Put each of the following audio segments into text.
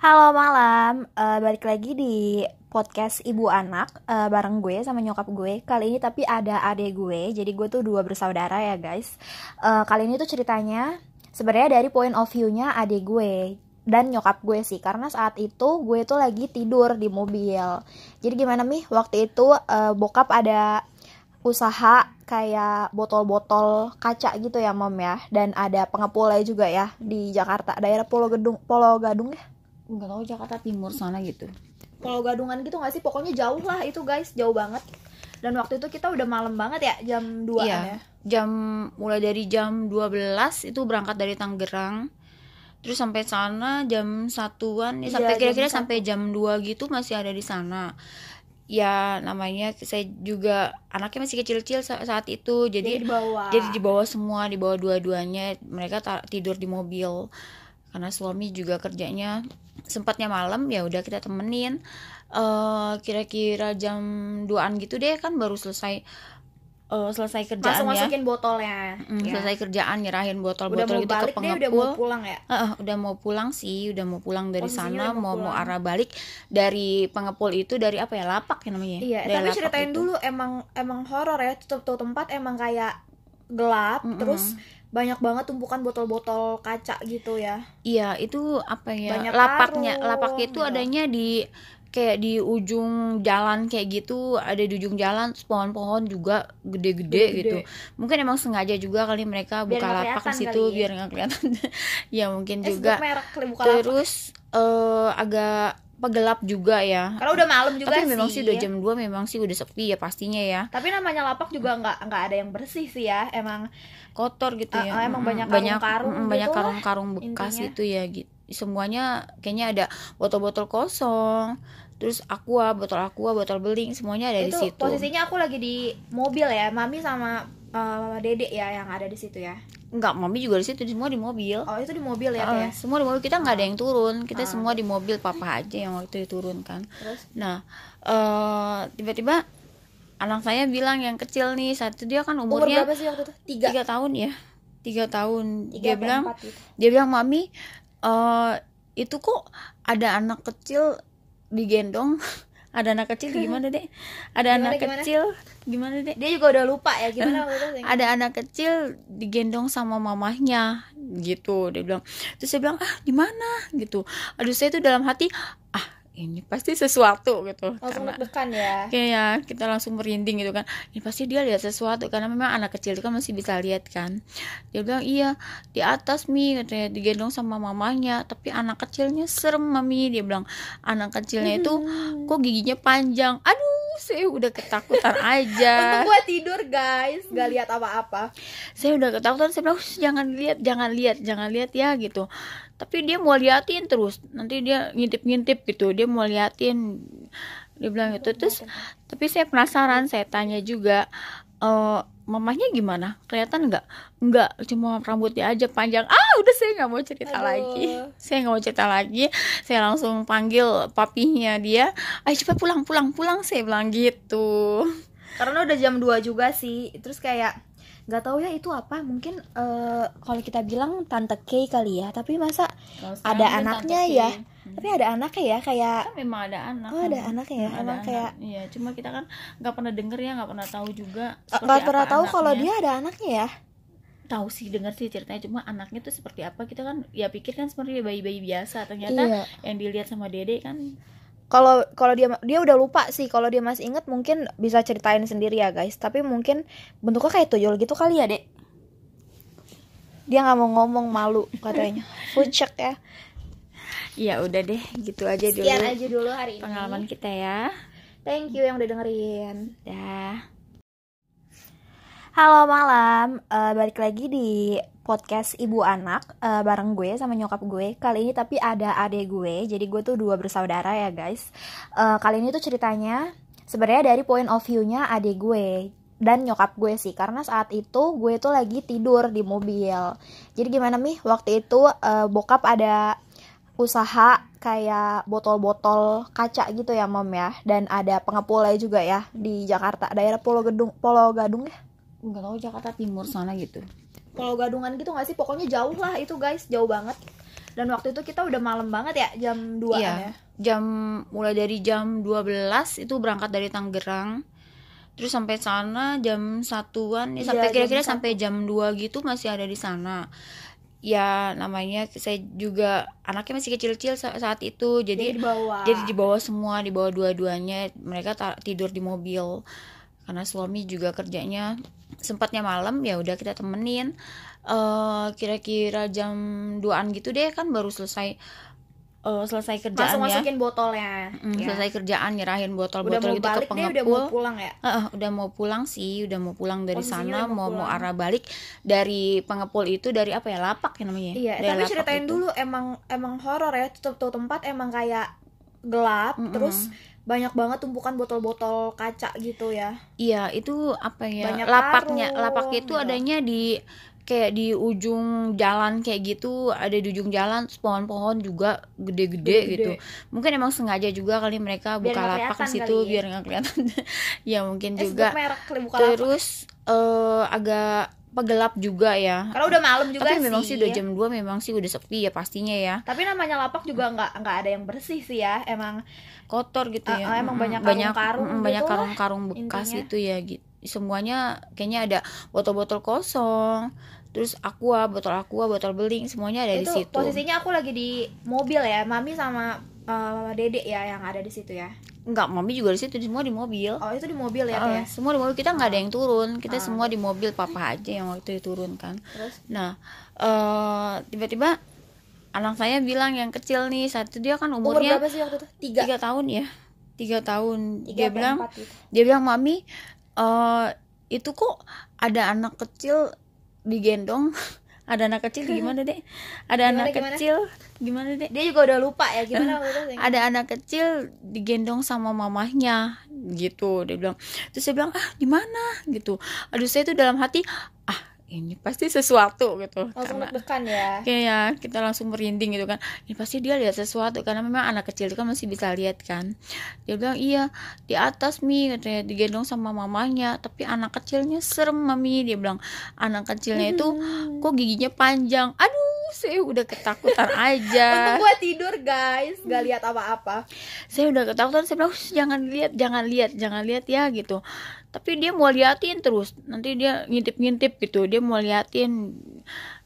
Halo malam, uh, balik lagi di podcast ibu anak uh, bareng gue sama nyokap gue. Kali ini tapi ada adek gue, jadi gue tuh dua bersaudara ya guys. Uh, kali ini tuh ceritanya sebenarnya dari point of view-nya adek gue dan nyokap gue sih, karena saat itu gue tuh lagi tidur di mobil. Jadi gimana nih? Waktu itu uh, bokap ada usaha kayak botol-botol kaca gitu ya mom ya dan ada pengepulnya juga ya di Jakarta daerah Pulau Gedung Pulau Gadung ya nggak tahu Jakarta Timur sana gitu. Pulau Gadungan gitu nggak sih? Pokoknya jauh lah itu guys. Jauh banget. Dan waktu itu kita udah malam banget ya jam 2 iya, ya? jam mulai dari jam 12 itu berangkat dari Tangerang. Terus sampai sana jam satuan ya, sampai kira-kira sampai jam 2 gitu masih ada di sana. Ya namanya saya juga anaknya masih kecil-kecil sa- saat itu. Jadi jadi di bawah. jadi di bawah semua di bawah dua-duanya. Mereka tidur di mobil. Karena suami juga kerjanya sempatnya malam ya udah kita temenin. Eh kira-kira jam 2an gitu deh kan baru selesai eh, selesai masuk kerjaan ya. Masukin botolnya. Mm, ya. selesai kerjaan nyerahin udah botol-botol gitu ke balik deh udah pengepul. mau pulang ya? Heeh, udah mau pulang sih udah mau pulang dari Posisinya sana udah mau mau arah balik dari pengepul itu dari apa ya lapak ya namanya? Iya Dari tapi ceritain itu. dulu emang emang horor ya tuh, tuh tempat emang kayak gelap Mm-mm. terus banyak banget tumpukan botol-botol kaca gitu ya Iya, itu apa ya? Banyak lapaknya, karung, lapaknya itu gitu. adanya di kayak di ujung jalan kayak gitu, ada di ujung jalan terus pohon-pohon juga gede-gede gitu. Mungkin emang sengaja juga kali mereka Biar buka lapak di situ ya. biar nggak kelihatan. ya mungkin eh juga. merek buka lapak. Terus eh agak pegelap juga ya. karena udah malam juga Tapi memang sih udah jam 2 memang sih udah sepi ya pastinya ya. tapi namanya lapak juga nggak nggak ada yang bersih sih ya emang Kotor gitu ya. ah, emang banyak banyak karung-karung banyak gitu lah, karung-karung bekas intinya. itu ya gitu. Semuanya kayaknya ada botol-botol kosong. Terus aqua, botol aqua, botol beling semuanya ada di itu situ. posisinya aku lagi di mobil ya mami sama uh, dede ya yang ada di situ ya Enggak, mami juga di situ, semua di mobil. oh itu di mobil ya Teh, ya semua di mobil. Kita nggak ada yang turun. Kita Ah. semua di mobil papa aja yang waktu itu turun kan terus? Nah eh tiba-tiba anak saya bilang yang kecil nih saat itu dia kan umur umurnya berapa sih waktu itu? Tiga. Tiga tahun ya. Tiga tahun. Tiga dia bilang gitu. dia bilang mami eh itu kok ada anak kecil digendong ada anak kecil gimana deh ada Gimana, anak gimana? kecil gimana deh dia juga udah lupa ya gimana itu Teh? ada anak kecil digendong sama mamahnya gitu dia bilang. Terus saya bilang ah di mana? Gitu. Aduh saya tuh dalam hati ah ini pasti sesuatu gitu. Langsung karena deg-degan ya. Kayak kita langsung merinding gitu kan. Ini pasti dia lihat sesuatu karena memang anak kecil itu kan masih bisa lihat kan. Dia bilang iya di atas mi katanya digendong sama mamanya. Tapi anak kecilnya serem mami dia bilang anak kecilnya itu Hmm. kok giginya panjang. Aduh saya udah ketakutan aja. Untung gue tidur guys. Gak lihat apa-apa. Saya udah ketakutan. Saya bilang "Ush, jangan lihat jangan lihat jangan lihat ya gitu tapi dia mau liatin terus. Nanti dia ngintip-ngintip gitu. Dia mau liatin. Dia bilang gitu. Terus tapi saya penasaran. Saya tanya juga eh mamanya gimana? Kelihatan nggak? Nggak cuma rambutnya aja panjang. Ah udah saya nggak mau cerita Aduh. lagi. Saya nggak mau cerita lagi. Saya langsung panggil papinya dia. Ayo cepat pulang pulang pulang. Saya bilang gitu. Karena udah jam 2 juga sih. Terus kayak nggak tahu ya itu apa. Mungkin eh, kalau kita bilang tante K kali ya. Tapi masa ada anaknya ya? Tapi ada anaknya ya? Kayak kan memang ada anak oh ada anaknya ya? Ada emang anak. kayak iya cuma kita kan nggak pernah denger ya nggak pernah tahu juga eh, nggak pernah tahu kalau dia ada anaknya ya? Tahu sih dengar sih ceritanya. Cuma anaknya tuh seperti apa? Kita kan ya pikir kan seperti bayi-bayi biasa. Ternyata iya. yang dilihat sama dede kan kalau kalau dia dia udah lupa sih kalau dia masih inget mungkin bisa ceritain sendiri ya guys. Tapi mungkin bentuknya kayak tuyul gitu kali ya dek? Dia nggak mau ngomong malu katanya. Pucek ya. Ya udah deh gitu aja dulu sekian aja dulu hari ini. pengalaman kita ya. Thank you yang udah dengerin. Dah Halo malam, Eh, balik lagi di podcast ibu anak eh, bareng gue sama nyokap gue. Kali ini tapi ada adek gue, jadi gue tuh dua bersaudara ya guys. Eh, kali ini tuh ceritanya sebenarnya dari point of view-nya adek gue dan nyokap gue sih, karena saat itu gue tuh lagi tidur di mobil. Jadi gimana nih? Waktu itu eh, bokap ada usaha kayak botol-botol kaca gitu ya mom ya dan ada pengepulnya juga ya di Jakarta daerah Pulau Gedung Pulau Gadung ya nggak tahu Jakarta Timur sana gitu. Pulau Gadungan gitu nggak sih? Pokoknya jauh lah itu guys. Jauh banget. Dan waktu itu kita udah malam banget ya jam 2 Iya. ya? Jam mulai dari jam 12 itu berangkat dari Tangerang. Terus sampai sana jam satuan ya Iya, sampai jam kira-kira sampai jam 2 gitu masih ada di sana. Ya namanya saya juga anaknya masih kecil-kecil sa- saat itu. Jadi jadi di bawah. jadi di bawah semua di bawah dua-duanya. Mereka tidur di mobil karena suami juga kerjanya sempatnya malam ya udah kita temenin eh kira-kira jam 2an gitu deh kan baru selesai eh, selesai kerjaan langsung masukin botolnya Mm, ya. selesai kerjaan nyerahin botol-botol gitu ke deh udah pengepul mau pulang ya Heeh, udah mau pulang sih udah mau pulang dari Posisinya sana mau mau mau pulang. arah balik dari pengepul itu dari apa ya lapak ya namanya iya Dari tapi ceritain itu. dulu emang emang horor ya tuh, tuh tempat emang kayak gelap Mm-mm. terus banyak banget tumpukan botol-botol kaca gitu ya Iya, itu apa ya? Banyak lapaknya, karung, lapaknya itu gitu. adanya di kayak di ujung jalan kayak gitu, ada di ujung jalan terus pohon-pohon juga gede-gede gitu. Mungkin emang sengaja juga kali mereka Biar buka lapak di situ ya. biar nggak kelihatan. ya mungkin eh juga. merek buka lapak. Terus eh agak gelap juga ya. karena udah malam juga Tapi sih memang sih udah jam 2 memang sih udah sepi ya pastinya ya. tapi namanya lapak juga nggak nggak ada yang bersih sih ya emang Kotor gitu ya. Ah, ah, emang banyak banyak karung-karung banyak gitu lah karung-karung bekas intinya. itu ya gitu. Semuanya kayaknya ada botol-botol kosong. Terus aqua, botol aqua, botol beling semuanya ada di itu situ. posisinya aku lagi di mobil ya mami sama eh, dede ya yang ada di situ ya Enggak, mami juga di situ, semua di mobil. oh itu di mobil ya ya semua di mobil kita nggak ada yang turun, kita Ah. semua di mobil papa aja yang waktu itu turun kan. terus Nah, eh tiba-tiba anak saya bilang yang kecil nih saat itu dia kan umur umurnya berapa sih waktu itu tiga tiga tahun ya, tiga tahun. tiga dia bilang, gitu dia bilang mami, eh itu kok ada anak kecil digendong, ada anak kecil gimana deh? Ada Gimana, anak gimana? kecil gimana deh? dia juga udah lupa ya gimana itu ada anak kecil digendong sama mamahnya gitu dia bilang terus saya bilang ah di mana gitu aduh saya tuh dalam hati ah ini pasti sesuatu gitu. Langsung karena deg-degan ya. kayak kita langsung merinding gitu kan. Ini pasti dia lihat sesuatu karena memang anak kecil itu kan masih bisa lihat kan. Dia bilang iya di atas mi katanya digendong sama mamanya. Tapi anak kecilnya serem mami. Dia bilang anak kecilnya itu kok giginya panjang. Aduh saya udah ketakutan aja. Untung gue tidur guys. Gak lihat apa-apa. Saya udah ketakutan. Saya bilang "Shh, jangan lihat jangan lihat jangan lihat ya gitu tapi dia mau liatin terus. Nanti dia ngintip-ngintip gitu. Dia mau liatin.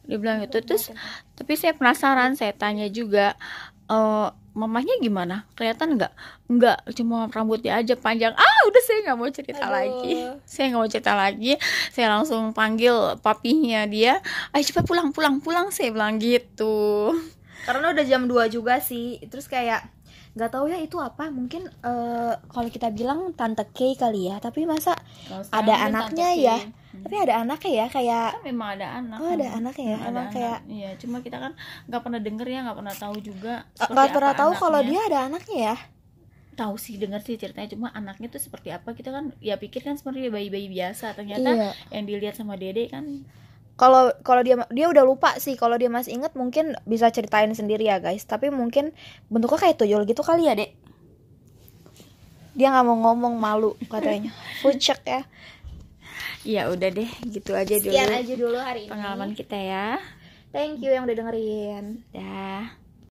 Dia bilang gitu. Terus tapi saya penasaran. Saya tanya juga eh mamanya gimana? Kelihatan nggak? Nggak cuma rambutnya aja panjang. Ah udah saya nggak mau cerita Aduh. lagi. Saya nggak mau cerita lagi. Saya langsung panggil papinya dia. Ayo cepat pulang pulang pulang saya bilang gitu. Karena udah jam 2 juga sih. Terus kayak nggak tahu ya itu apa. Mungkin eh, kalau kita bilang tante K kali ya. Tapi masa ada anaknya ya? Tapi ada anaknya ya? Kayak kan memang ada anak. Oh ada anaknya ya? Ada emang anak. kayak iya cuma kita kan nggak pernah denger ya nggak pernah tahu juga nggak pernah tahu kalau anaknya. dia ada anaknya ya? Tahu sih dengar sih ceritanya. Cuma anaknya tuh seperti apa? Kita kan ya pikir kan seperti bayi-bayi biasa. Ternyata Iya. yang dilihat sama dede kan kalau kalau dia dia udah lupa sih kalau dia masih inget mungkin bisa ceritain sendiri ya guys. Tapi mungkin bentuknya kayak tuyul gitu kali ya dek? Dia nggak mau ngomong malu katanya. Pucek ya. Ya udah deh gitu aja dulu sekian aja dulu hari ini. pengalaman kita ya. Thank you yang udah dengerin. Dah